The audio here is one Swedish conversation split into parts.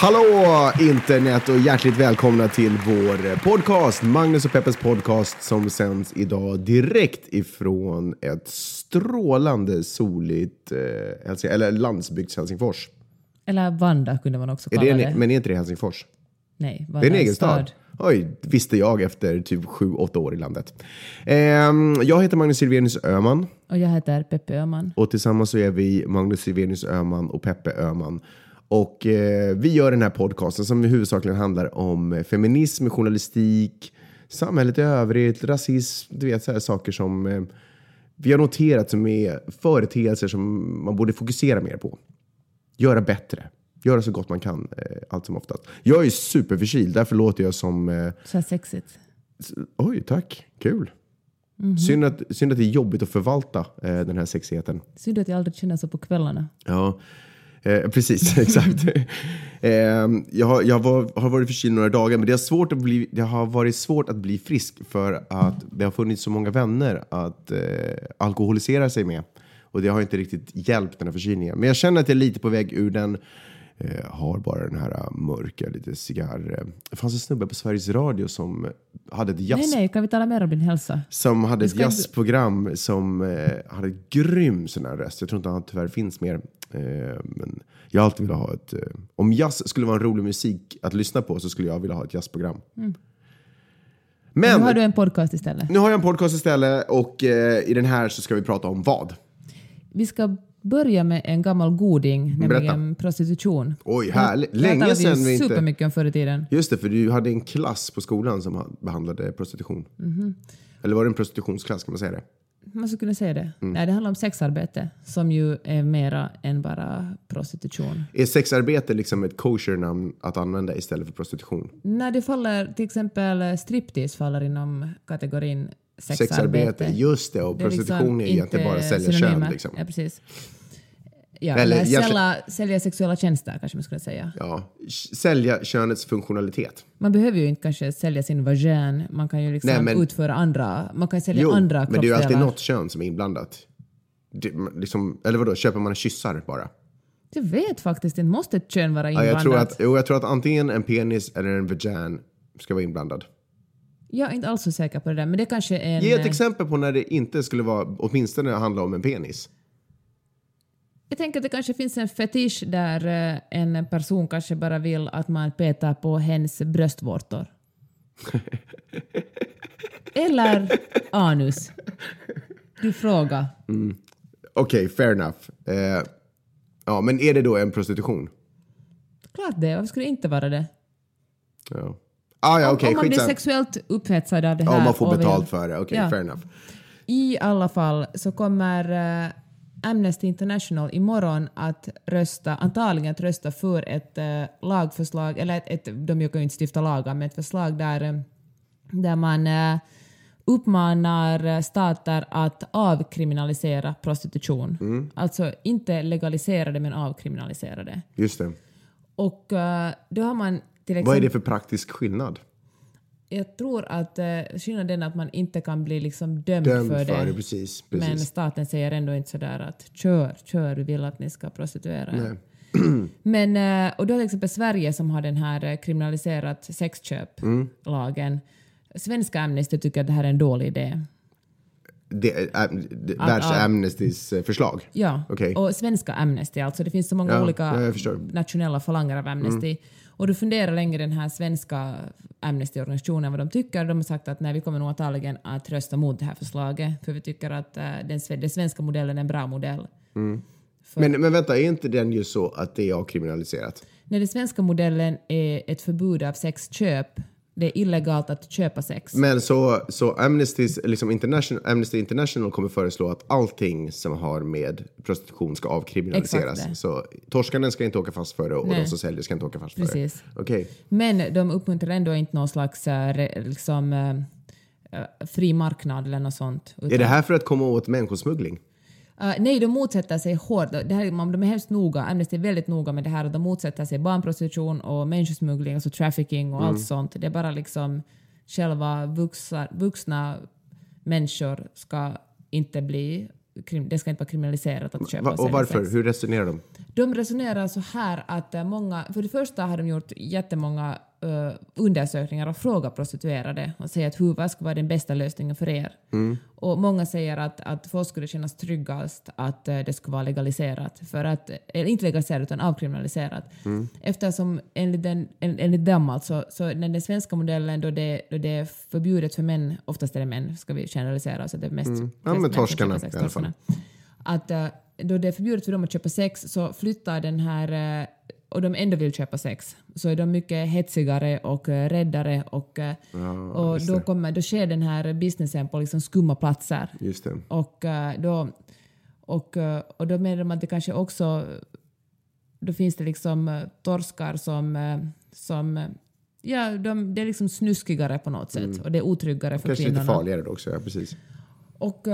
Hallå internet och hjärtligt välkomna till vår podcast, Magnus och Peppes podcast som sänds idag direkt ifrån ett strålande soligt, eh, eller landsbygds Helsingfors. Eller Vanda kunde man också kalla det det. en, men är inte det Helsingfors? Nej, Det Vanda är en egen stad. Oj, visste jag efter typ sju, åtta år i landet. Ehm, jag heter Magnus Silvenius Öhman Och jag heter Peppe Öhman. och tillsammans så är vi Magnus Silvenius Öhman och Peppe Öhman. Och eh, vi gör den här podcasten som huvudsakligen handlar om feminism, journalistik, samhället i övrigt, rasism, du vet så här saker som eh, vi har noterat som är företeelser som man borde fokusera mer på. Göra bättre. Göra så gott man kan, eh, allt som oftast. Jag är superförkyld, därför låter jag som... Eh, Så sexigt. oj, tack. Kul. Synd, att, synd att det är jobbigt att förvalta eh, den här sexigheten. Synd att jag aldrig känner så på kvällarna. Ja, eh, precis. exakt. eh, jag har, jag var, har varit förkyld några dagar, men det, är svårt att bli, det har varit svårt att bli frisk för att det har funnits så många vänner att eh, alkoholisera sig med. Och det har inte riktigt hjälpt den här förkylningen. Men jag känner att jag är lite på väg ur den. Eh, har bara den här eh, mörka, lite cigarr... Eh. Det fanns en snubbe på Sveriges Radio som hade ett jazz Nej, nej, kan vi tala mer om din hälsa? som hade ett ska inte- jazzprogram som eh, hade grym sån här röst. Jag tror inte han tyvärr finns mer. Eh, men jag har alltid velat ha ett... Om jazz skulle vara en rolig musik att lyssna på så skulle jag vilja ha ett jazzprogram. Men Nu har du en podcast istället. nu har jag en podcast istället och eh, i den här så ska vi prata om vad? Vi ska börja med en gammal goding, Berätta. nämligen prostitution. Oj, härligt. Här Länge sedan vi inte... supermycket om förr i tiden. Just det, för du hade en klass på skolan som ha- behandlade prostitution. Mhm. Eller var det en prostitutionsklass, kan man säga det? Man skulle kunna säga det. Mm. Nej, det handlar om sexarbete som ju är mera än bara prostitution. Är sexarbete liksom ett kosher-namn att använda istället för prostitution? När det faller, till exempel striptease faller inom kategorin sexarbete. Sexarbete, just det. Och Det är liksom prostitution är egentligen inte bara sälja synonymer. kön. Liksom. Ja, precis. Ja, Eller eller sälja, sälja sexuella tjänster kanske man skulle säga. Ja, sälja könets funktionalitet. Man behöver ju inte kanske sälja sin vagin, man kan ju liksom Nej, men- utföra andra, man kan sälja Jo, andra men det är ju alltid kroppsdelar. något kön som är inblandat. Det, liksom, eller vadå, köper man kyssar bara? Jag vet faktiskt inte, måste ett kön vara Ja, inblandat? jag, tror att, jo, jag tror att antingen en penis eller en vagin ska vara inblandad. Jag är inte alls så säker på det där, men det kanske är en... Ge ett eh, exempel på när det inte skulle vara, åtminstone handla om en penis. Jag tänker att det kanske finns en fetisch där eh, en person kanske bara vill att man petar på hens bröstvårtor. Eller anus. Du frågar. Okej, fair enough. Eh, ja, men är det då en prostitution? Klart det, varför skulle det inte vara det? Ja. Ah, ja, Om- okej, om man blir sexuellt upphetsad av det här. Ja, man får vill- betalt för det. Okej, Ja. fair enough. I alla fall så kommer eh, Amnesty International imorgon att rösta, antagligen att rösta för ett eh, lagförslag, eller ett, ett, de kan ju inte stifta lagar, men ett förslag där, eh, där man eh, uppmanar stater att avkriminalisera prostitution. Mm. Alltså inte legalisera det men avkriminalisera det. Just det. Och eh, då har man till exempel... Vad är det för praktisk skillnad? Jag tror att eh, skillnaden är att man inte kan bli liksom dömd, Dömd för, för det. det, precis. precis. Men staten säger ändå inte sådär att kör, kör, vi vill att ni ska prostituera er. Nej. Men, eh, och då till exempel Sverige som har den här eh, kriminaliserat sexköp-lagen. Svenska Amnesty tycker att det här är en dålig idé. Det äh, det- Att- Världsamnestys eh, förslag? Ja, Okej. och svenska Amnesty, alltså det finns så många Ja, olika ja, nationella falanger av Amnesty. Och du funderar länge den här svenska Amnesty-organisationen vad de tycker. De har sagt att nej, vi kommer nog antagligen att rösta mot det här förslaget för vi tycker att eh, den, den svenska modellen är en bra modell. För- Men, men vänta, är inte den ju så att det är avkriminaliserat? När den svenska modellen är ett förbud av sexköp, det är illegalt att köpa sex. Men så, så Amnesty's, liksom International, Amnesty International kommer föreslå att allting som har med prostitution ska avkriminaliseras. Så torskarna ska inte åka fast för det och Nej. de som säljer ska inte åka fast för Precis. det. Okej. Men de uppmuntrar ändå inte någon slags eh, liksom, eh, eh, fri marknad eller något sånt. Är utan- det här för att komma åt människosmuggling? Uh, nej, de motsätter sig hårt. Det här, de är hemskt noga, Amnesty är väldigt noga med det här och de motsätter sig barnprostitution och människosmuggling, alltså trafficking och allt sånt. Det är bara liksom själva vuxna, vuxna människor ska inte bli det ska inte vara kriminaliserat att köpa Va, och och varför? sex. Hur resonerar de? De resonerar så här att eh, många, för det första har de gjort jättemånga uh, undersökningar och frågat prostituerade och säger att hur, vad ska vara den bästa lösningen för er? Och många säger att, att folk skulle kännas tryggast att uh, det skulle vara legaliserat, för att, eller inte legaliserat utan avkriminaliserat. Eftersom enligt, den, en- enligt dem alltså, så när den svenska modellen då det, då det är förbjudet för män, oftast är det män, ska vi generalisera så det är mest Ja, men män som torskarna i alla fall. Att eh, då det är förbjudet för dem att köpa sex så flyttar den här, eh, och de ändå vill köpa sex, så är de mycket hetsigare och eh, räddare och, eh, och just då, kommer, då sker den här businessen på liksom skumma platser. Och, eh, då, och, och då menar de att det kanske också... Då finns det liksom torskar som... som ja, de, det är liksom snuskigare på något sätt och det är otryggare för Mm. Kanske kvinnorna. lite farligare då också, ja precis. Och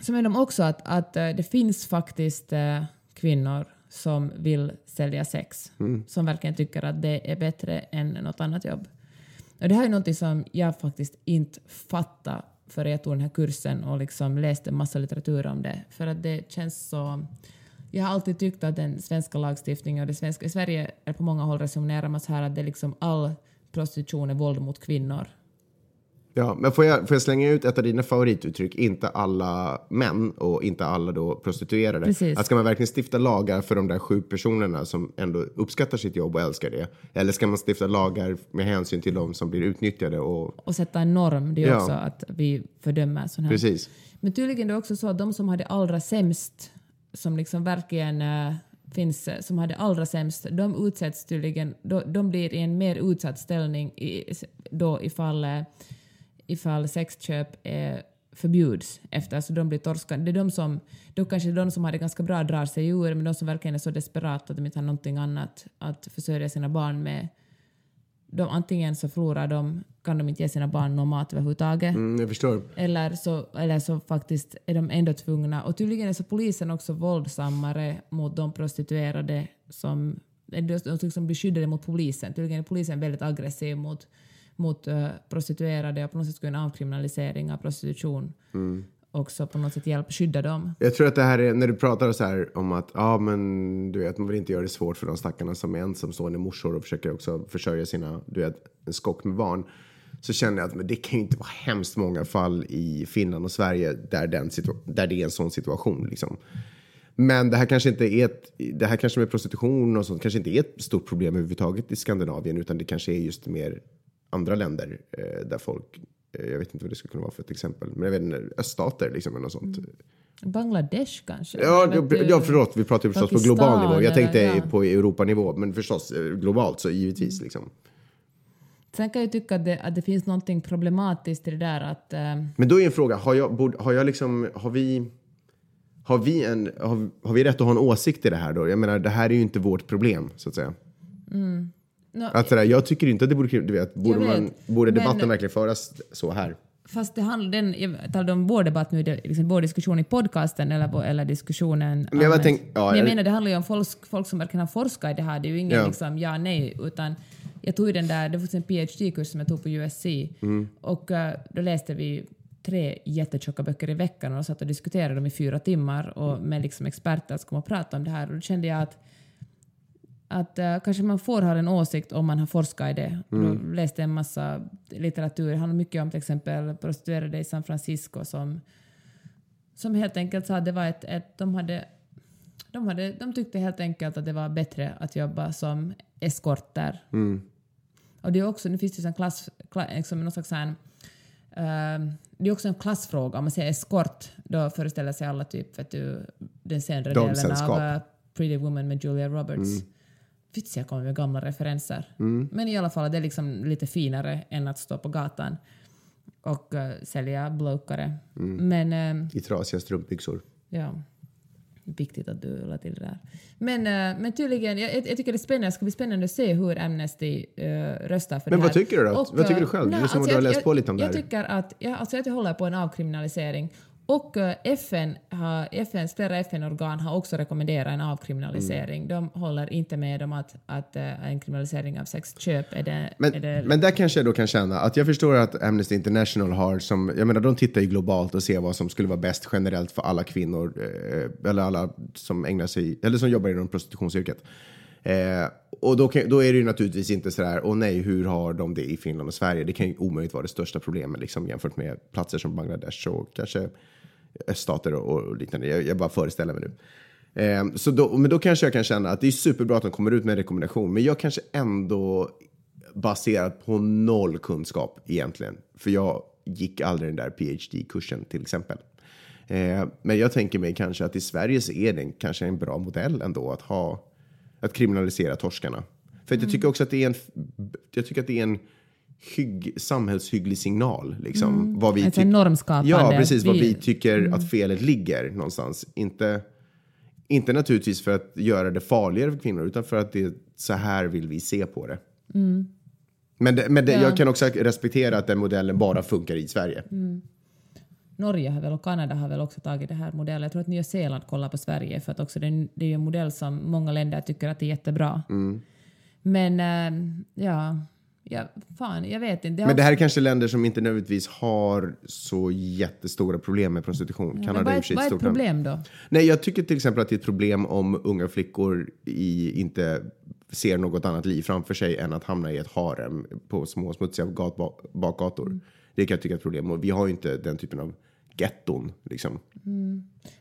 så menar de också att, att det finns faktiskt kvinnor som vill sälja sex, som verkligen tycker att det är bättre än något annat jobb. Och det här är något som jag faktiskt inte fattade före jag tog den här kursen och liksom läste massa litteratur om det. För att det känns så... Jag har alltid tyckt att den svenska lagstiftningen och det svenska... I Sverige är på många håll resonerar man så här att det är liksom all prostitution är våld mot kvinnor. Ja, men får jag, får jag slänga ut ett av dina favorituttryck? Inte alla män och inte alla då prostituerade. Precis. Att ska man verkligen stifta lagar för de där sju personerna som ändå uppskattar sitt jobb och älskar det? Eller ska man stifta lagar med hänsyn till de som blir utnyttjade? Och, Och sätta en norm, det är Ja. också att vi fördömer sån här. precis. Men tydligen är det också så att de som hade allra sämst, som liksom verkligen eh, finns, eh, som hade allra sämst, de utsätts tydligen, de, de blir i en mer utsatt ställning i, då ifall, eh, ifall sexköp eh, förbjuds efter, alltså de blir torskade. Det är de som, då kanske de som hade ganska bra drar sig ur, men de som verkligen är så desperata att de inte har någonting annat att försörja sina barn med, de, antingen så förlorar de, kan de inte ge sina barn någon mat överhuvudtaget, Mm, jag förstår. eller så, eller så faktiskt är de ändå tvungna. Och tydligen är så polisen också våldsammare mot de prostituerade som de de liksom blir skyddade mot polisen. Tydligen är polisen väldigt aggressiv mot, mot eh, prostituerade och på något sätt skulle en avkriminalisering av prostitution också på något sätt hjälpa skydda dem. Jag tror att det här är, när du pratar så här om att, ja men du vet, man vill inte göra det svårt för de stackarna som är ensamstående morsor och försöker också försörja sina, du vet, en skock med barn. Så känner jag att men det kan ju inte vara hemskt många fall i Finland och Sverige där, den där det är en sån situation liksom. Men det här kanske inte är ett, det här kanske med prostitution och sånt kanske inte är ett stort problem överhuvudtaget i Skandinavien utan det kanske är just mer andra länder eh, där folk, eh, jag vet inte vad det skulle kunna vara för ett exempel, men jag vet inte, öststater liksom eller något sånt. Bangladesh kanske? Ja, du- ja, förlåt, vi pratar ju förstås på Pakistan global nivå. Jag tänkte eller- ja. på Europanivå, men förstås eh, globalt så givetvis liksom. Sen kan jag tycka att det, att det finns någonting problematiskt i det där att eh, Men då är en fråga, har jag, borde, har jag liksom, har vi, har vi en, har, har vi rätt att ha en åsikt i det här då? Jag menar, det här är ju inte vårt problem, så att säga. Att sådär, jag tycker inte att det borde, du vet, borde, vet, man, borde men- debatten verkligen föras så här? Fast det handlar, den, jag talade om vår debatt nu, liksom vår diskussion i podcasten eller, eller diskussionen Men jag allmänt. tänk- ja, Men jag menar det handlar ju om folk, folk som verkligen har forskat i det här, det är ju ingen Ja. liksom ja nej utan jag tog den där, det var en PhD-kurs som jag tog på USC Mm. och eh, då läste vi tre jättetjocka böcker i veckan och satt och diskuterade dem i fyra timmar och med liksom experter som kom och pratade om det här och då kände jag att att eh, kanske man får ha en åsikt om man har forskat i det. Då läste en massa litteratur. Det handlar mycket om till exempel prostituerade i San Francisco som, som helt enkelt sa att det var ett, ett de hade de, hade, de tyckte helt enkelt att det var bättre att jobba som eskorter. Och det är också, nu finns det ju en klass, klass liksom någon slags sån, ehm, det är också en klassfråga. Om man säger eskort, då föreställer sig alla typ vet du, den senare delen av eh, Pretty Woman med Julia Roberts. Vits jag kommer med gamla referenser. Men i alla fall, det är liksom lite finare än att stå på gatan och eh, sälja blokare. Men eh, I trasiga strumpbyxor. Ja. Viktigt att du la till det där. Men, eh, men tydligen, jag, jag tycker det är spännande. Det ska bli spännande att se hur Amnesty röstar för Men det vad här. tycker du då? Vad tycker du själv? Det är som att du har jag- läst jag- på lite om det jag här. Tycker att, ja, alltså jag håller på en avkriminalisering Och eh, FN har, FNs, flera FN-organ har också rekommenderat en avkriminalisering. Mm. De håller inte med om att, att eh, en kriminalisering av sexköp är det... Men, är det men där kanske jag då kan känna att jag förstår att Amnesty International har som, jag menar de tittar ju globalt och ser vad som skulle vara bäst generellt för alla kvinnor eh, eller alla som ägnar sig, eller som jobbar inom prostitutionsyrket. Eh, och då, kan, då är det ju naturligtvis inte så där, åh nej, hur har de det i Finland och Sverige? Det kan ju omöjligt vara det största problemet liksom, jämfört med platser som Bangladesh och kanske öststater och, och liknande. Jag, jag bara föreställer mig nu. Eh, så då, men då kanske jag kan känna att det är superbra att de kommer ut med en rekommendation, men jag kanske ändå baserat på noll kunskap egentligen. För jag gick aldrig den där PhD-kursen till exempel. Eh, men jag tänker mig kanske att i Sverige så är det kanske en bra modell ändå att ha att kriminalisera torskarna. För att jag tycker också att det är en, jag tycker att det är en hygg, samhällshygglig signal. Liksom, vad vi Alltså normskapande. Ja, precis. Vad Vi- tycker att felet ligger någonstans. Inte, inte naturligtvis för att göra det farligare för kvinnor, utan för att det, så här vill vi se på det. Men, det, men det, Ja. jag kan också respektera att den modellen bara funkar i Sverige. Norge har väl och Kanada har väl också tagit det här modellen. Jag tror att Nya Zeeland kollar på Sverige för att också det, är- det är en modell som många länder tycker att det är jättebra. Mm. Men äh, ja, ja, fan, jag vet inte. har Men det här är kanske länder som inte nödvändigtvis har så jättestora problem med prostitution. Men Kanada är vad är ett problem då? Nej, jag tycker till exempel att det är ett problem om unga flickor i, inte ser något annat liv framför sig än att hamna i ett harem på små smutsiga gat, bak- bakgator. Det kan jag tycka är ett problem. Och vi har ju inte den typen av getton. Liksom.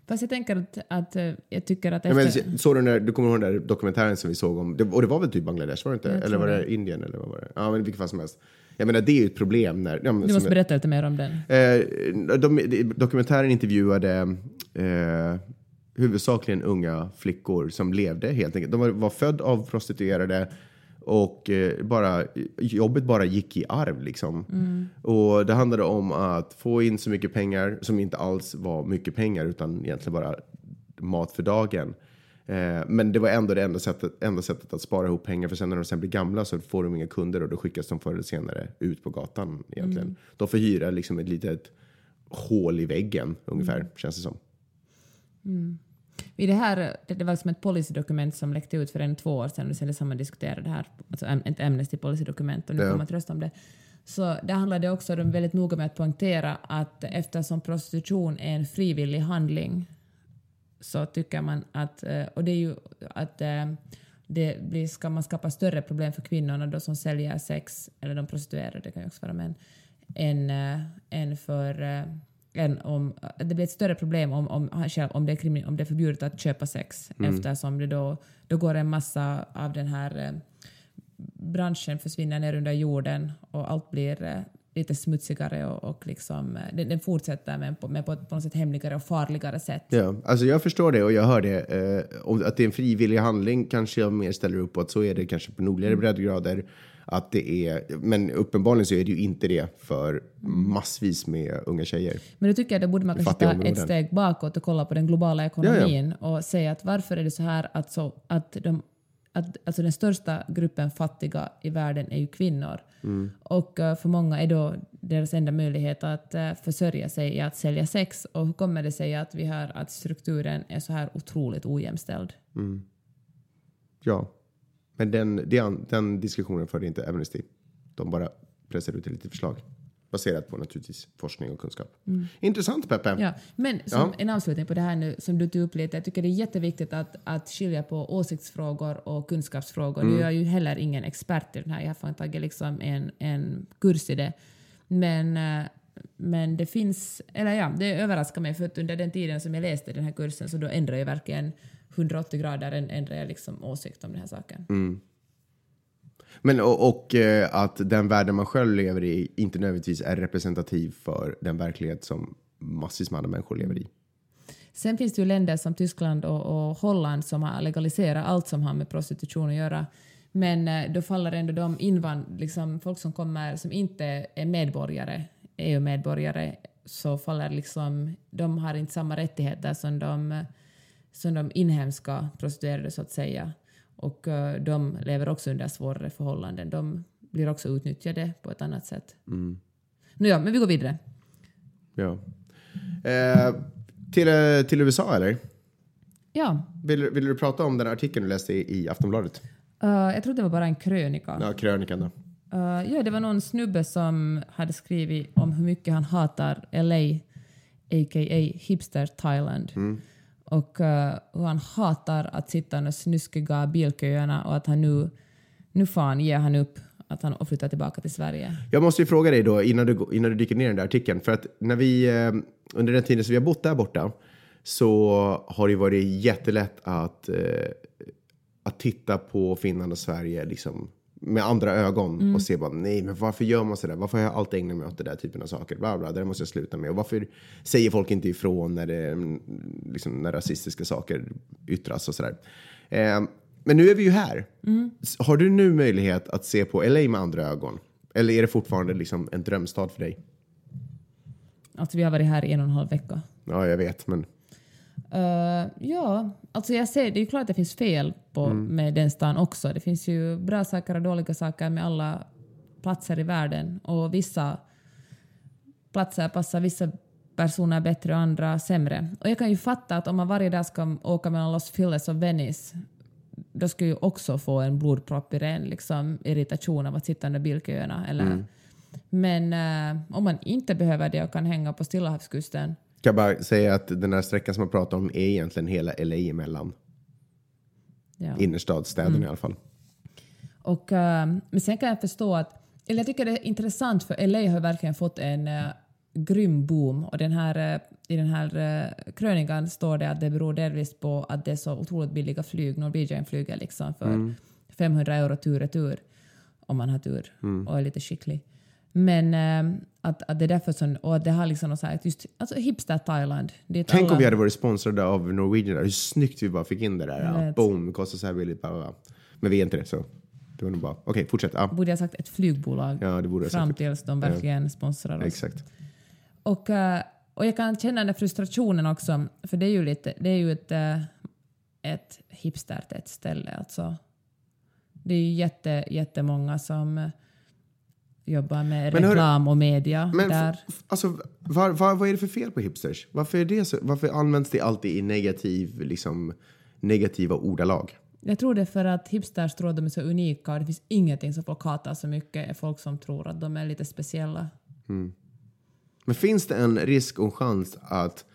Fast jag tänker att, att eh, jag tycker att efter... menar, såg du, den där, du kommer ihåg den där dokumentären som vi såg om, det, och det var väl typ Bangladesh, var det inte? Jag Eller var det det. Indien? Eller vad var det? Ja, men i vilket fall som helst. Jag menar, det är ju ett problem när... Ja, men, du måste berätta lite mer om den. Eh, de, de, dokumentären intervjuade eh, huvudsakligen unga flickor som levde helt enkelt. De var, var född av prostituerade och eh, bara, jobbet bara gick i arv liksom. Och det handlade om att få in så mycket pengar som inte alls var mycket pengar utan egentligen bara mat för dagen. Eh, men det var ändå det enda sättet, enda sättet att spara ihop pengar för sen när de sen blir gamla så får de inga kunder och då skickas de förr eller senare ut på gatan egentligen. De får hyra liksom ett litet hål i väggen ungefär känns det som. I det, här, det, det var som ett policydokument som läckte ut för en två år sedan och sen samma diskuterade det här, alltså ett Amnesty policydokument och nu Ja. kommer man att rösta om det. Så det handlade också de väldigt noga med att poängtera att eftersom prostitution är en frivillig handling så tycker man att, eh, och det är ju att eh, det blir, ska man skapa större problem för kvinnorna då som säljer sex, eller de prostituerade, det kan ju också vara män, än, äh, än för än om, det blir ett större problem om, om, själv- om, det, är krimi, om det är förbjudet att köpa sex eftersom det då, då går en massa av den här eh, branschen försvinner ner under jorden och allt blir eh, lite smutsigare och, och liksom, eh, den, den fortsätter men på, men på, på något sätt hemligare och farligare sätt. Ja, alltså jag förstår det och jag hör det. Eh, om att det är en frivillig handling kanske jag mer ställer upp på att så är det kanske på nordligare breddgrader. Att det är, men uppenbarligen så är det ju inte det för massvis med unga tjejer. Men då tycker jag att borde man kanske ta ett steg bakåt och kolla på den globala ekonomin och säga att varför är det så här att, så, att, de, att alltså den största gruppen fattiga i världen är ju kvinnor. Och eh, för många är då deras enda möjlighet att uh, försörja sig i att sälja sex. Och hur kommer det sig att vi har att strukturen är så här otroligt ojämställd? Ja, men den, den, den diskussionen förde inte Amnesty. De bara pressade ut lite förslag. Baserat på naturligtvis forskning och kunskap. Intressant Peppe. Ja, men som Ja. en avslutning på det här nu som du tog upp lite, jag tycker det är jätteviktigt att, att skilja på åsiktsfrågor och kunskapsfrågor. Nu är jag ju heller ingen expert i den här, jag har tagit liksom en, en kurs i det. Men, eh, men det finns, eller ja, det överraskar mig för att under den tiden som jag läste den här kursen så då ändrade jag verkligen 180 grader ändrade jag liksom åsikt om den här saken. Men och, och eh, att den världen man själv lever i inte nödvändigtvis är representativ för den verklighet som massvis med andra människor lever i. Sen finns det ju länder som Tyskland och, och Holland som har legaliserat allt som har med prostitution att göra. Men eh, då faller ändå de invand, liksom folk som kommer som inte är medborgare, EU-medborgare, så faller liksom, de har inte samma rättigheter som de, som de inhemska prostituerade så att säga. Och eh, de lever också under svårare förhållanden. De blir också utnyttjade på ett annat sätt. Mm. Nu ja, men vi går vidare. Ja. Eh, till, eh, till USA eller? Ja, Vill, vill du prata om den artikeln du läste i, i Aftonbladet? eh, jag tror det var bara en krönika. Ja, krönikan då. Eh, ja, det var någon snubbe som hade skrivit om hur mycket han hatar LA, a.k.a. hipster Thailand. Och eh, hur han hatar att sitta i de snuskiga bilköerna och att han nu, nu fan ger han upp att han och flyttar tillbaka till Sverige. Jag måste ju fråga dig då innan du, innan du dyker ner i den där artikeln. För att när vi, eh, under den tiden som vi har bott där borta så har det varit jättelätt att, att titta på Finland och Sverige liksom, med andra ögon och se bara nej men varför gör man sådär? Varför har jag alltid ägnat mig åt den där typen av saker? Bla, bla, det måste jag sluta med. Och varför säger folk inte ifrån när, det, mm, liksom, när rasistiska saker yttras och sådär? Eh, men nu är vi ju här. S- Har du nu möjlighet att se på LA med andra ögon? Eller är det fortfarande liksom en drömstad för dig? Alltså vi har varit här i en och en halv vecka. Ja, jag vet, men Eh, ja, alltså jag ser, det är ju klart att det finns fel på, med den stan också. Det finns ju bra saker och dåliga saker med alla platser i världen och vissa platser passar vissa personer bättre och andra sämre. Och jag kan ju fatta att om man varje dag ska åka mellan Los Feliz och Venice då skulle ju också få en blodpropp i ren liksom, irritation av att sitta under bilköerna. Eller, Men eh, om man inte behöver det och kan hänga på Stilla jag bara säga att den här sträckan som jag pratar om är egentligen hela LA emellan. ja. Innerstadsstäderna i alla fall. Och, eh, men sen kan jag förstå att, eller jag tycker det är intressant för LA har verkligen fått en uh, grym boom och den här, eh, i den här uh, krönikan står det att det beror delvis på att det är så otroligt billiga flyg. Norwegian flyger liksom för 500 euro tur och retur om man har tur och är lite skicklig. Men att, att det är därför som, och att det har liksom något så här, just, alltså hipster Thailand. Tänk om alla- vi hade varit sponsrade av Norwegian. där. Hur snyggt vi bara fick in det där. Ja, boom, kostar så här billigt. Bla, bla, bla. Men vi är inte det, så det var nog bra. Okej, fortsätt. Ja, Borde jag sagt ett flygbolag ja det borde jag fram sagt. tills de verkligen sponsrar oss. Exakt. Och, eh, och jag kan känna den där frustrationen också, för det är ju, lite, det är ju ett, eh, ett hipstertätt ställe. Alltså. Det är ju jätte, jättemånga som jobbar med Men hör- reklam och media Men där. alltså, var, var, vad är det för fel på hipsters? Varför, är det så, varför används det alltid i negativ, liksom, negativa ordalag? Jag tror det är för att hipsters tror att de är så unika och det finns ingenting som folk hatar så mycket är folk som tror att de är lite speciella. Men finns det en risk och en chans att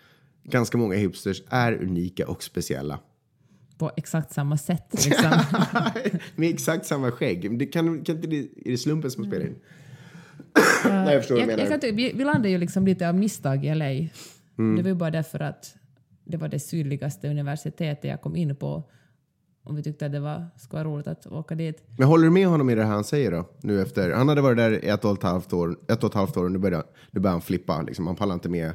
ganska många hipsters är unika och speciella? På exakt samma sätt. Liksom. Med exakt samma skägg. Det kan, kan inte det, är det slumpen som spelar in? Nej, jag förstår vad jag, du jag menar. kan tycka, vi, vi landade ju liksom lite av misstag i LA. Mm. Det var ju bara därför att det var det sydligaste universitetet jag kom in på. Och vi tyckte att det var, skulle vara roligt att åka dit. Men håller du med honom i det här han säger då? Nu efter, han hade varit där ett och ett halvt år, ett och ett halvt år och nu börjar, nu börjar han flippa. Liksom. Han pallar inte med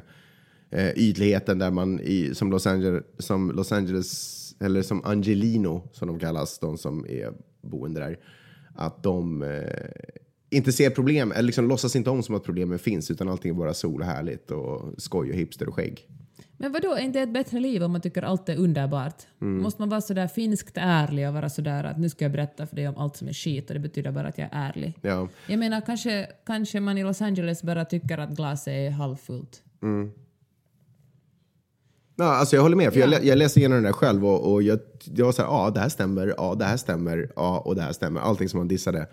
eh, ytligheten där man i, som, Los Angeles, som Los Angeles, eller som Angelino som de kallas, de som är boende där. Att de eh, inte ser problem, eller liksom låtsas inte om som att problemen finns utan allting är bara sol och härligt och skoj och hipster och skägg. Men vadå, är inte ett bättre liv om man tycker allt är underbart? Mm. Måste man vara sådär finskt ärlig och vara sådär att nu ska jag berätta för dig om allt som är skit och det betyder bara att jag är ärlig? Ja. Jag menar kanske, kanske man i Los Angeles bara tycker att glaset är halvfullt. Ja, alltså jag håller med, för jag, Ja. lä- jag läste igenom den där själv och, och jag, jag var så här, ja det här stämmer, ja det här stämmer, ja och det här stämmer. Allting som man dissade.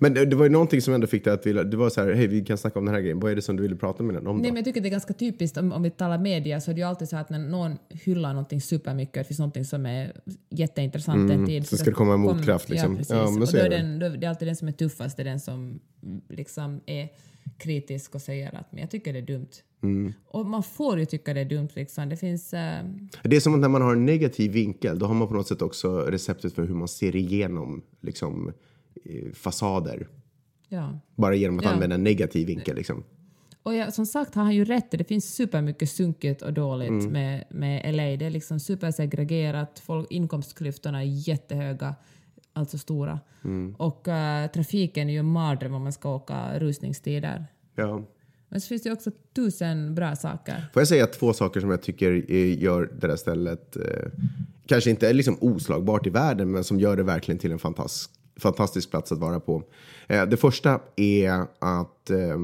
Men det, det var ju någonting som ändå fick dig att vilja, det var så här, hej vi kan snacka om den här grejen, vad är det som du ville prata med den om då? Nej, men jag tycker det är ganska typiskt om, om vi talar media så är det ju alltid så att när någon hyllar någonting supermycket det finns någonting som är jätteintressant en tid. Mm, så ska det komma en motkraft, liksom. Ja, precis. Ja, men och då är den, då, det är alltid den som är tuffast, det är den som mm, liksom är kritisk och säger att men jag tycker det är dumt. Mm. Och man får ju tycka det är dumt liksom. Det finns... eh, Det är som att när man har en negativ vinkel, då har man på något sätt också receptet för hur man ser igenom liksom, eh, fasader. ja. Bara genom att Ja. använda en negativ vinkel. Liksom. Och ja, som sagt har han ju rätt, det finns supermycket sunkigt och dåligt Mm. med, med LA. Det är liksom supersegregerat, folk, inkomstklyftorna är jättehöga, alltså stora. Mm. Och eh, trafiken är ju en mardröm om man ska åka rusningstider. Ja. Men så finns det ju också tusen bra saker. Får jag säga två saker som jag tycker gör det där stället eh, kanske inte är liksom oslagbart i världen, men som gör det verkligen till en fantastisk, fantastisk plats att vara på. Eh, det första är att eh,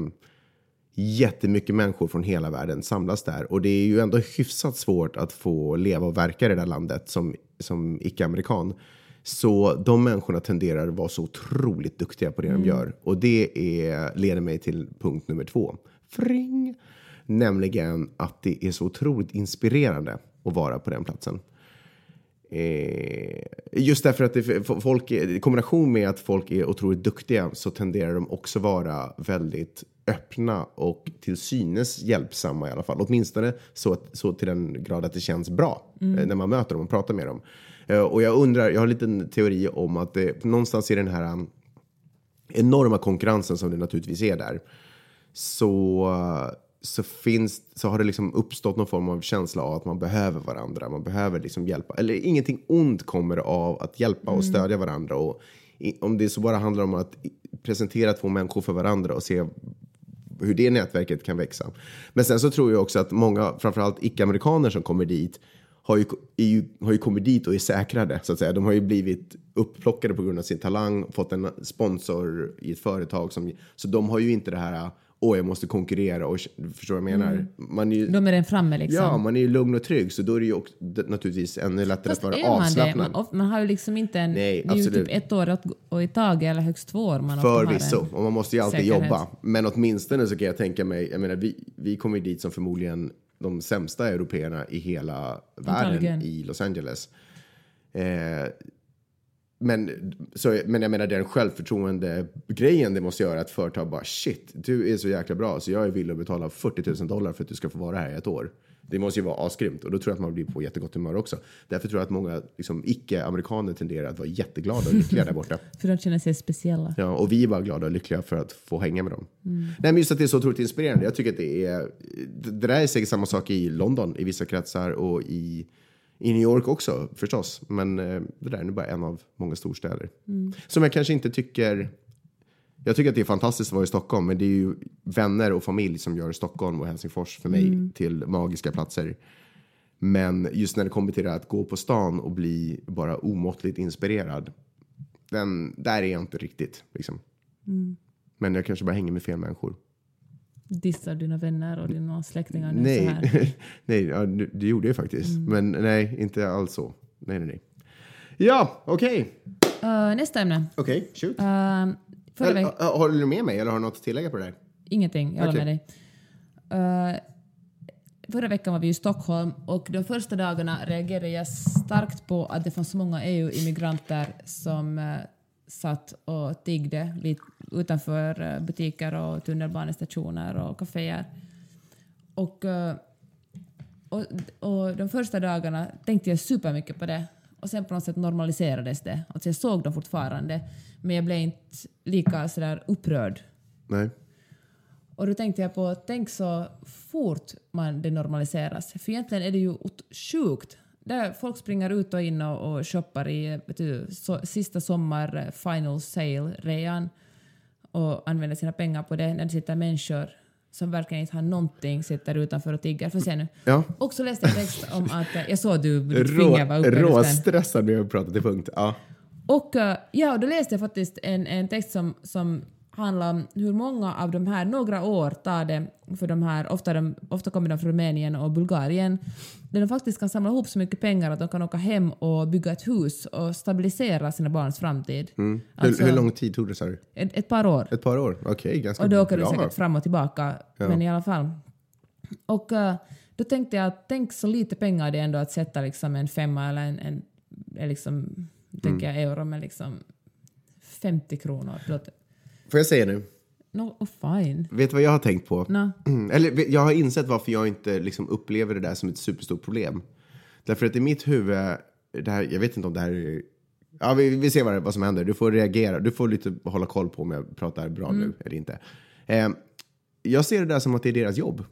jättemycket människor från hela världen samlas där. Och det är ju ändå hyfsat svårt att få leva och verka i det där landet som, som icke-amerikan. Så de människorna tenderar att vara så otroligt duktiga på det de gör. Och det är, leder mig till punkt nummer två. Fring! Nämligen att det är så otroligt inspirerande att vara på den platsen. Eh, just därför att det, folk, i kombination med att folk är otroligt duktiga så tenderar de också vara väldigt öppna och till synes hjälpsamma i alla fall. Åtminstone så, så till den grad att det känns bra eh, när man möter dem och pratar med dem. Eh, och jag undrar, jag har en liten teori om att det, någonstans i den här um, enorma konkurrensen som det naturligtvis är där så så, finns, så har det liksom uppstått någon form av känsla av att man behöver varandra. Man behöver liksom hjälpa. Eller ingenting ont kommer av att hjälpa och stödja varandra. Och i, om det så bara handlar om att presentera två människor för varandra och se hur det nätverket kan växa. Men sen så tror jag också att många, framförallt icke-amerikaner som kommer dit, har ju, ju, har ju kommit dit och är säkrade. Så att säga. De har ju blivit upplockade på grund av sin talang, fått en sponsor i ett företag. Som, så de har ju inte det här åh, jag måste konkurrera och förstår vad jag menar? Mm. Man är ju, De är den framme liksom. Ja, man är ju lugn och trygg så då är det ju också, naturligtvis ännu lättare Fast att vara avslappnad. Man, man har ju liksom inte en... Nej, det är ju typ ett år och i taget eller högst två år man Förvisso, och man måste ju alltid säkerhet. jobba. Men åtminstone så kan jag tänka mig, jag menar vi, vi kommer ju dit som förmodligen de sämsta européerna i hela världen Antagligen. i Los Angeles. Eh, men, så, men jag menar den självförtroende grejen det måste göra att företag bara shit, du är så jäkla bra så jag är villig att betala 40 000 dollar för att du ska få vara här i ett år. Det måste ju vara asgrymt och då tror jag att man blir på jättegott humör också. Därför tror jag att många liksom, icke-amerikaner tenderar att vara jätteglada och lyckliga där borta. För de känner sig speciella. Ja, och vi är bara glada och lyckliga för att få hänga med dem. Nej, men just att det är så otroligt inspirerande. Jag tycker att det är... Det där är säkert samma sak i London i vissa kretsar och i, i New York också förstås. Men eh, det där är nu bara en av många storstäder. Som jag kanske inte tycker... Jag tycker att det är fantastiskt att vara i Stockholm, men det är ju vänner och familj som gör Stockholm och Helsingfors för mig till magiska platser. Men just när det kommer till det att gå på stan och bli bara omåttligt inspirerad. Den, där är jag inte riktigt. Liksom. Men jag kanske bara hänger med fel människor. Dissar dina vänner och dina släktingar nu så här. Nej, nej ja, det gjorde jag faktiskt. Men nej, inte alls så. Nej, nej, nej. Ja, okej. Uh, nästa ämne. Okej, shoot. Uh, förra Eller, veck- har du med mig eller har du något att tillägga på det där? Ingenting, jag håller Okej. med dig. Uh, förra veckan var vi i Stockholm och de första dagarna reagerade jag starkt på att det fanns så många EU-immigranter som satt och tiggde vid, utanför uh, butiker och tunnelbanestationer och kaféer. Och, uh, och, och de första dagarna tänkte jag supermycket på det och sen på något sätt normaliserades det. Alltså jag såg dem fortfarande men jag blev inte lika sådär upprörd Nej. och då tänkte jag på, tänk så fort man det normaliseras. För egentligen är det ju sjukt. Där folk springer ut och in och, och shoppar i vet du, så, sista sommar eh, final sale-rean och använder sina pengar på det när det sitter människor som verkligen inte har någonting sitter utanför och tigger. För se nu. Ja. Och så läste jag text om att, eh, jag såg du, ditt finger var uppe råstressad med att prata till punkt. Ja. Och eh, ja, då läste jag faktiskt en, en text som, som handlar om hur många av de här, några år tar det för de här, ofta, de, ofta kommer de från Rumänien och Bulgarien, där de faktiskt kan samla ihop så mycket pengar att de kan åka hem och bygga ett hus och stabilisera sina barns framtid. Mm. Alltså- hur, hur lång tid tog det, sa du? Ett, ett par år. Ett par år? Okej, ganska Och då åker du bra. säkert fram och tillbaka, men i alla fall. Och eh, då tänkte jag att tänk så lite pengar det är ändå att sätta liksom en femma eller en, en, liksom, tänker jag euro, men liksom 50 kronor. Låter- Får jag säga nu? No, oh, fine. Vet du vad jag har tänkt på? No. Eller vet- jag har insett varför jag inte liksom upplever det där som ett superstort problem. Därför att i mitt huvud, det här, jag vet inte om det här är... Ja, vi, vi ser vad, vad som händer. Du får reagera. Du får lite hålla koll på om jag pratar bra nu eller inte. Eh, jag ser det där som att det är deras jobb.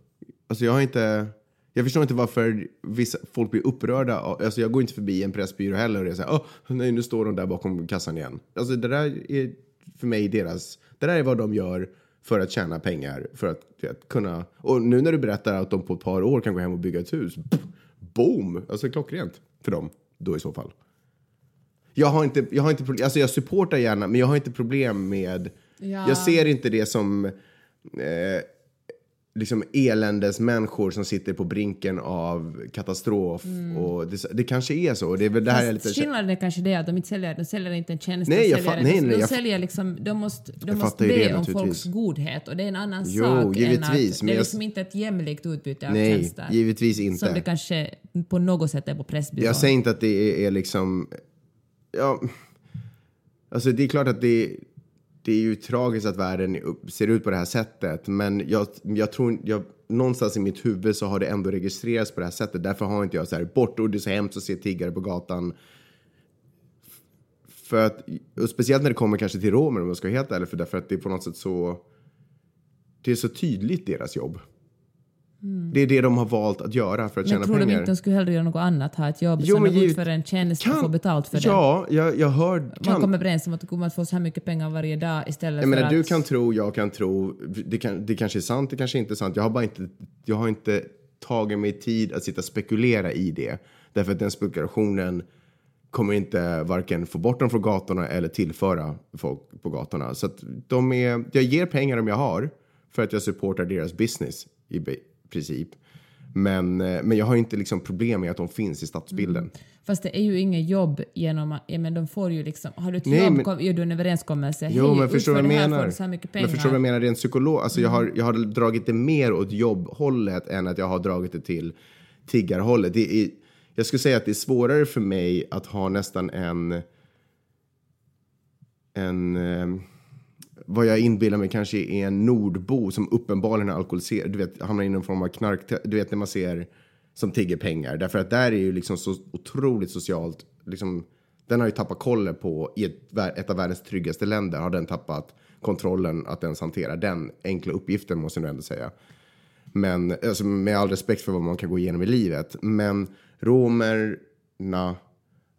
Alltså jag har inte... Jag förstår inte varför vissa folk blir upprörda. Alltså jag går inte förbi en pressbyrå heller och säger oh, nej nu står de där bakom kassan igen. Alltså det där är för mig deras... Det där är vad de gör för att tjäna pengar. För att, för att kunna... Och nu när du berättar att de på ett par år kan gå hem och bygga ett hus. Boom! Alltså klockrent för dem då i så fall. Jag har inte, jag har inte alltså jag supportar gärna, men jag har inte problem med, Ja. jag ser inte det som, eh, liksom eländesmänniskor som sitter på brinken av katastrof. Och det, det kanske är så. Det är väl det här är lite... skillnaden är kanske det att de inte säljer, de säljer inte en tjänst, Nej, jag säljer, nej, nej, de jag- säljer liksom, de måste, de måste ju det be om folks godhet och det är en annan Jo, sak givetvis, än att det är jag- liksom inte ett jämlikt utbyte av Nej, tjänster. givetvis inte. Som det kanske på något sätt är på Pressbyrån. Jag säger inte att det är, är liksom... Ja, alltså det är klart att det, det är ju tragiskt att världen ser ut på det här sättet. Men jag, jag tror... Jag, någonstans i mitt huvud så har det ändå registrerats på det här sättet. Därför har inte jag så här bort och det är så hemskt att se tiggare på gatan. För att, och speciellt när det kommer kanske till romer om jag ska vara helt ärlig. För därför att det är på något sätt så... Det är så tydligt deras jobb. Det är det de har valt att göra för att men tjäna tror pengar. de inte de skulle hellre göra något annat, ha ett jobb Jo, som men givet- utför en tjänst och få betalt för det? Ja, jag, jag hör... Man Kan, kommer överens om att du kommer att få så här mycket pengar varje dag istället jag menar, för du att... kan tro, jag kan tro. Det, kan, det kanske är sant, det kanske inte är sant. Jag har bara inte, jag har inte tagit mig tid att sitta och spekulera i det. Därför att den spekulationen kommer inte varken få bort dem från gatorna eller tillföra folk på gatorna. Så att de är, jag ger pengar om jag har för att jag supportar deras business i princip. Men, eh, men jag har inte liksom problem med att de finns i stadsbilden. Fast det är ju inget jobb genom men de får ju liksom... Har du ett Nej, jobb men- gör du en överenskommelse. Jo, Hej, men förstår vad jag menar? så mycket pengar. Men förstår vad jag menar rent psykolog? Alltså jag, har, jag har dragit det mer åt jobbhållet än att jag har dragit det till tiggarhållet. Det är, jag skulle säga att det är svårare för mig att ha nästan en... En... Vad jag inbillar mig kanske är en nordbo som uppenbarligen är alkoholiserad. Du vet, hamnar i någon form av knark... Du vet när man ser som tigger pengar. Därför att där är ju liksom så otroligt socialt. Liksom, den har ju tappat kollen på, i ett, ett av världens tryggaste länder har den tappat kontrollen att ens hantera den enkla uppgiften måste jag nog ändå säga. Men alltså, med all respekt för vad man kan gå igenom i livet. Men romerna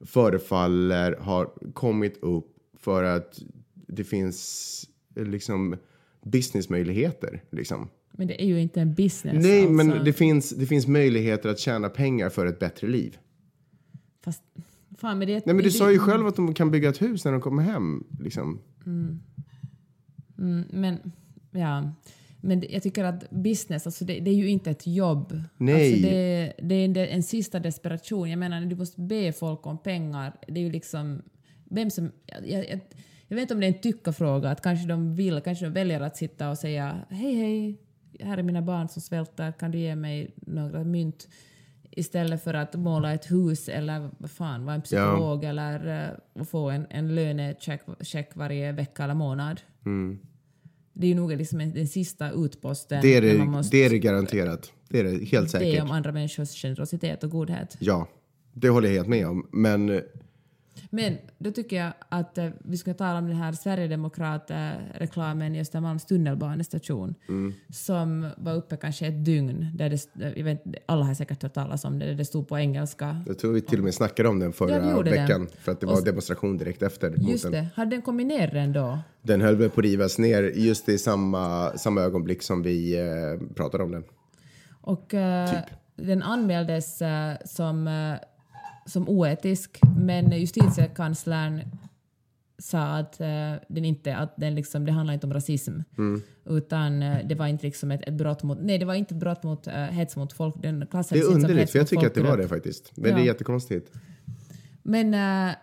förefaller ha kommit upp för att det finns liksom businessmöjligheter. Liksom. Men det är ju inte en business. Nej, alltså. men det finns, det finns möjligheter att tjäna pengar för ett bättre liv. Fast, fan, men det, Nej, men du sa ju själv att de kan bygga ett hus när de kommer hem. Liksom. Mm, men, ja. Men jag tycker att business, alltså det, det är ju inte ett jobb. Nej. Alltså det, det är en, en sista desperation. Jag menar, du måste be folk om pengar. Det är ju liksom... Vem som... Jag, jag, jag, vet inte om det är en tyckarfråga, att kanske de vill, kanske de väljer att sitta och säga hej hej, här är mina barn som svälter, kan du ge mig några mynt? Istället för att måla ett hus eller vad fan, vara en psykolog eller uh, få en, en lönecheck check varje vecka eller månad. Det är nog liksom en, den sista utposten. Det, är det, måste det är det garanterat. Det är det helt säkert. om andra människors generositet och godhet. Ja, det håller jag helt med om. Men Men då tycker jag att eh, vi ska tala om den här Sverigedemokrat-reklamen i Östermalms tunnelbanestation Mm. som var uppe kanske ett dygn. Där det, jag vet, alla har säkert hört talas om det, där det stod på engelska. jag tror vi till och med snackade om den Ja, förra vi gjorde det. veckan. För att det Och var s- demonstration direkt efter. Just den. det, hade den kommit ner redan då? Den höll väl på att rivas ner just i samma, samma ögonblick som vi eh, pratade om den. Och eh, Typ. den anmäldes eh, som, eh, som oetisk, men justitiekanslern sa att, eh, den inte, att den liksom, det handlar inte om rasism. Mm. Utan eh, det var inte liksom ett, ett brott mot... Nej, det var inte brott mot uh, hets mot folk. Den Det är underligt, för jag tycker att det var det faktiskt. Men det är Ja. jättekonstigt. Men uh,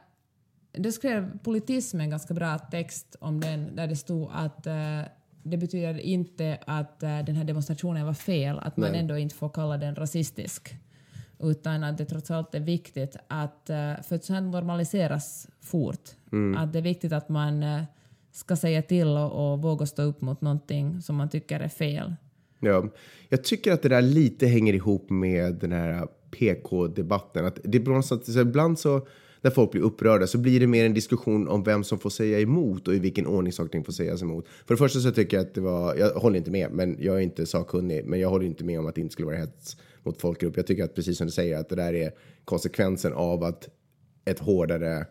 då skrev Politism en ganska bra text om den där det stod att eh, det betyder inte att den här demonstrationen var fel, att man Nej. ändå inte får kalla den rasistisk. Utan att det trots allt är viktigt att, eh, för att sånt normaliseras fort, att det är viktigt att man eh, ska säga till och, och våga stå upp mot någonting som man tycker är fel. Ja, jag tycker att det där lite hänger ihop med den här PK-debatten. Att det är sätt, så ibland så när folk blir upprörda så blir det mer en diskussion om vem som får säga emot och i vilken ordning saker och får sägas emot. För det första så tycker jag att det var, jag håller inte med, men jag är inte sakkunnig, men jag håller inte med om att det inte skulle vara hets mot folkgrupp. Jag tycker att precis som du säger att det där är konsekvensen av att ett hårdare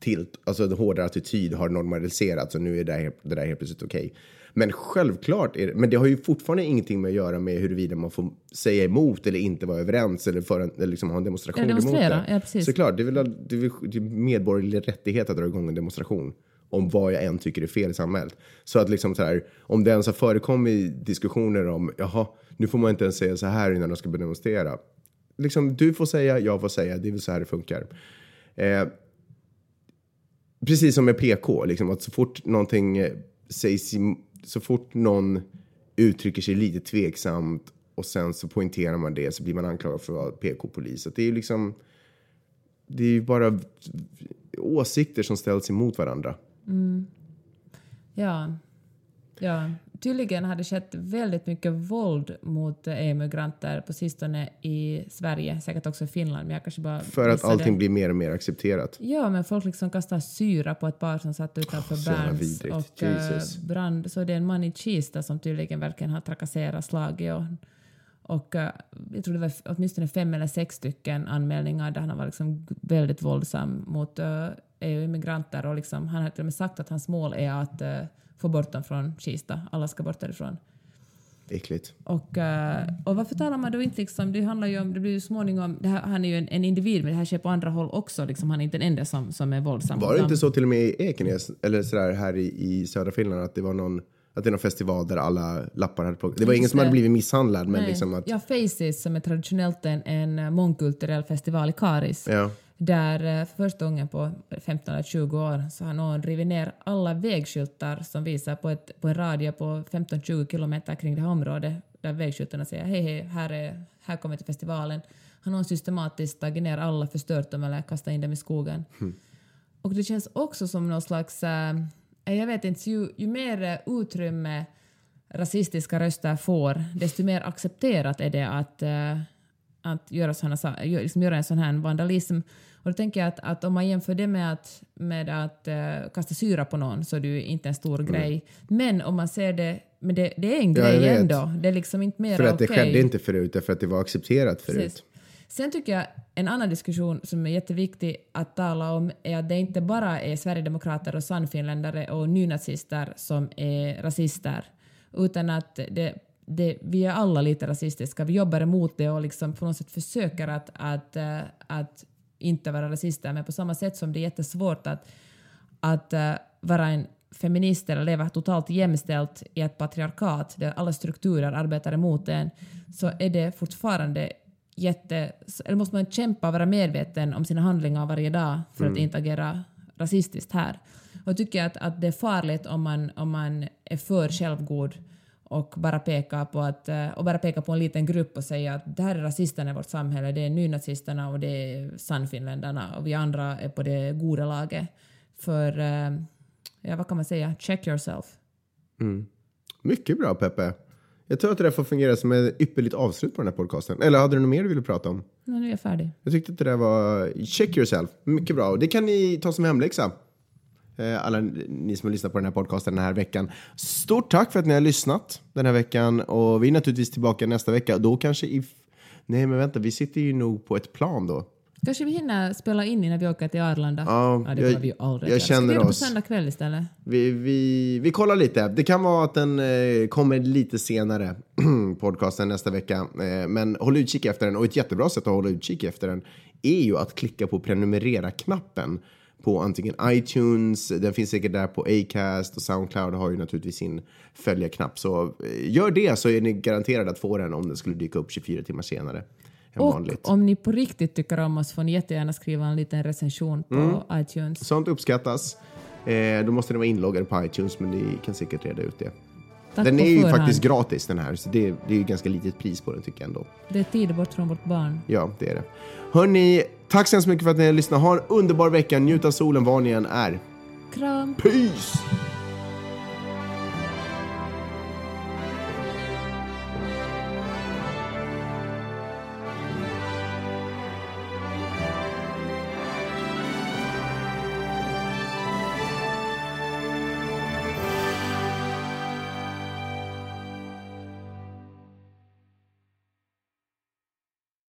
tilt, alltså en hårdare attityd har normaliserats och nu är det där, det där helt plötsligt okej. Men självklart är det, men det har ju fortfarande ingenting med att göra med huruvida man får säga emot eller inte vara överens eller, för en, eller liksom ha en demonstration Ja, emot det. Ja, precis. Såklart, det är väl det är väl det är medborgerlig rättighet att dra igång en demonstration om vad jag än tycker är fel i samhället. Så att liksom så här, om det ens har förekommit diskussioner om, jaha, nu får man inte ens säga så här innan de ska börja demonstrera. Liksom, du får säga, jag får säga, det är väl så här det funkar. Eh, precis som med PK, liksom, att så fort någonting eh, sägs, så fort någon uttrycker sig lite tveksamt och sen så poängterar man det så blir man anklagad för att vara PK-polis. Det är ju liksom, det är ju bara åsikter som ställs emot varandra. Mm. Ja. ja, tydligen har det skett väldigt mycket våld mot EU-migranter på sistone i Sverige, säkert också i Finland. Men jag kanske bara För att allting det. blir mer och mer accepterat. Ja, men folk liksom kastar syra på ett par som satt utanför oh, Berns och uh, brand. Så det är en man i Kista som tydligen verkligen har trakasserat, slagit och och uh, jag tror det var åtminstone fem eller sex stycken anmälningar där han var liksom väldigt våldsam mot uh, EU-immigranter och liksom, han har till och med sagt att hans mål är att uh, få bort dem från Kista. Alla ska bort därifrån. Äckligt. Och, uh, och varför talar man då inte liksom, det handlar ju om, det blir ju småningom, det här, han är ju en, en, individ men det här sker på andra håll också, liksom, han är inte den enda som, som är våldsam. Var det inte så till och med i Ekenäs, eller sådär här i, i södra Finland, att det var någon att det är någon festival där alla lappar hade plockat. Det var ingen som hade blivit misshandlad. Men liksom att... Ja, Faces som är traditionellt en, en mångkulturell festival i Karis. Ja. Där för första gången på 15 eller 20 år så har någon rivit ner alla vägskyltar som visar på, ett, på en radie på 15-20 kilometer kring det här området där vägskyltarna säger hej hej, här, är, här kommer till festivalen. Har någon systematiskt tagit ner alla, förstört dem eller kastat in dem i skogen. Mm. Och det känns också som någon slags äh, Eh, jag vet inte, ju, ju mer eh, utrymme rasistiska röster får, desto mer accepterat är det att, uh, att göra, såna, liksom göra en sån här vandalism. Och då tänker jag att, att om man jämför det med att, med att uh, kasta syra på någon så är det ju inte en stor mm. grej. Men om man ser det, men det, det är en grej ja, ändå. Det är liksom inte mer För att okay. det skedde inte förut, därför att det var accepterat förut. Precis. Sen tycker jag en annan diskussion som är jätteviktig att tala om är att det inte bara är sverigedemokrater och sannfinländare och nynazister som är rasister, utan att det, det, vi är alla lite rasistiska. Vi jobbar emot det och liksom på något sätt försöker att, att, att, att inte vara rasister, men på samma sätt som det är jättesvårt att, att uh, vara en feminist eller leva totalt jämställt i ett patriarkat där alla strukturer arbetar emot en, så är det fortfarande jätte... Eller måste man kämpa och vara medveten om sina handlingar varje dag för mm. att inte agera rasistiskt här. Och jag tycker att, att det är farligt om man, om man är för självgod och bara pekar på att, eh, och bara pekar på en liten grupp och säger att det här är rasisterna i vårt samhälle, det är nynazisterna och det är sannfinländarna och vi andra är på det goda laget. För, eh, ja vad kan man säga, check yourself. Mm. Mycket bra Peppe. Jag tror att det där får fungera som ett ypperligt avslut på den här podcasten. Eller hade du något mer du ville prata om? Nej, nu är jag färdig. Jag tyckte att det där var check yourself. Mycket bra. Det kan ni ta som hemläxa. Eh, alla ni som har lyssnat på den här podcasten den här veckan. Stort tack för att ni har lyssnat den här veckan. Och vi är naturligtvis tillbaka nästa vecka. Då kanske i... Nej, men vänta, vi sitter ju nog på ett plan då. Kanske vi hinner spela in innan vi åker till Arlanda? Ja, ja det jag, vi ju aldrig jag känner Ska vi på söndag kväll istället? Vi, vi, vi kollar lite. Det kan vara att den eh, kommer lite senare, podcasten nästa vecka. Eh, men håll utkik efter den. Och ett jättebra sätt att hålla utkik efter den är ju att klicka på prenumerera-knappen på antingen iTunes, den finns säkert där på Acast och Soundcloud har ju naturligtvis sin följarknapp. Så eh, gör det så är ni garanterade att få den om den skulle dyka upp 24 timmar senare och vanligt. om ni på riktigt tycker om oss får ni jättegärna skriva en liten recension på mm. iTunes. Sånt uppskattas. Eh, då måste ni vara inloggade på iTunes, men ni kan säkert reda ut det. Tack den är ju förhand. faktiskt gratis den här, så det, det är ju ganska litet pris på den tycker jag ändå. Det är tid bort från vårt barn. Ja, det är det. Hörni, tack så hemskt mycket för att ni har lyssnat. Ha en underbar vecka, njut av solen var ni än är. Kram! Peace!